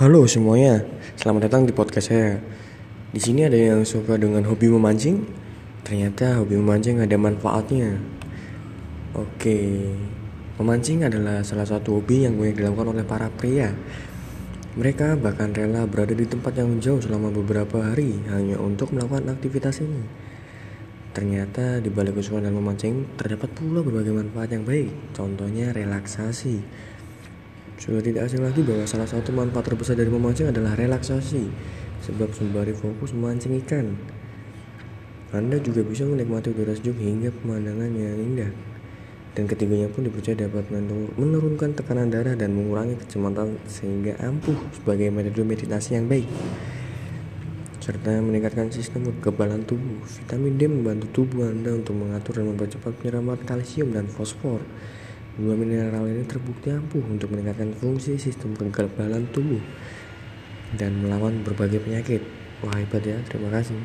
Halo semuanya, selamat datang di podcast saya. Di sini ada yang suka dengan hobi memancing. Ternyata hobi memancing ada manfaatnya. Oke, memancing adalah salah satu hobi yang banyak dilakukan oleh para pria. Mereka bahkan rela berada di tempat yang jauh selama beberapa hari hanya untuk melakukan aktivitas ini. Ternyata di balik kesukaan dalam memancing terdapat pula berbagai manfaat yang baik. Contohnya relaksasi. Sudah tidak asing lagi bahwa salah satu manfaat terbesar dari memancing adalah relaksasi, sebab sembari fokus memancing ikan. Anda juga bisa menikmati udara sejuk hingga pemandangan yang indah. Dan ketiganya pun dipercaya dapat menurunkan tekanan darah dan mengurangi kecemasan sehingga ampuh sebagai metode meditasi yang baik. Serta meningkatkan sistem kekebalan tubuh. Vitamin D membantu tubuh Anda untuk mengatur dan mempercepat penyerapan kalsium dan fosfor. Dua mineral ini terbukti ampuh untuk meningkatkan fungsi sistem kekebalan tubuh dan melawan berbagai penyakit. Wah hebat ya, terima kasih.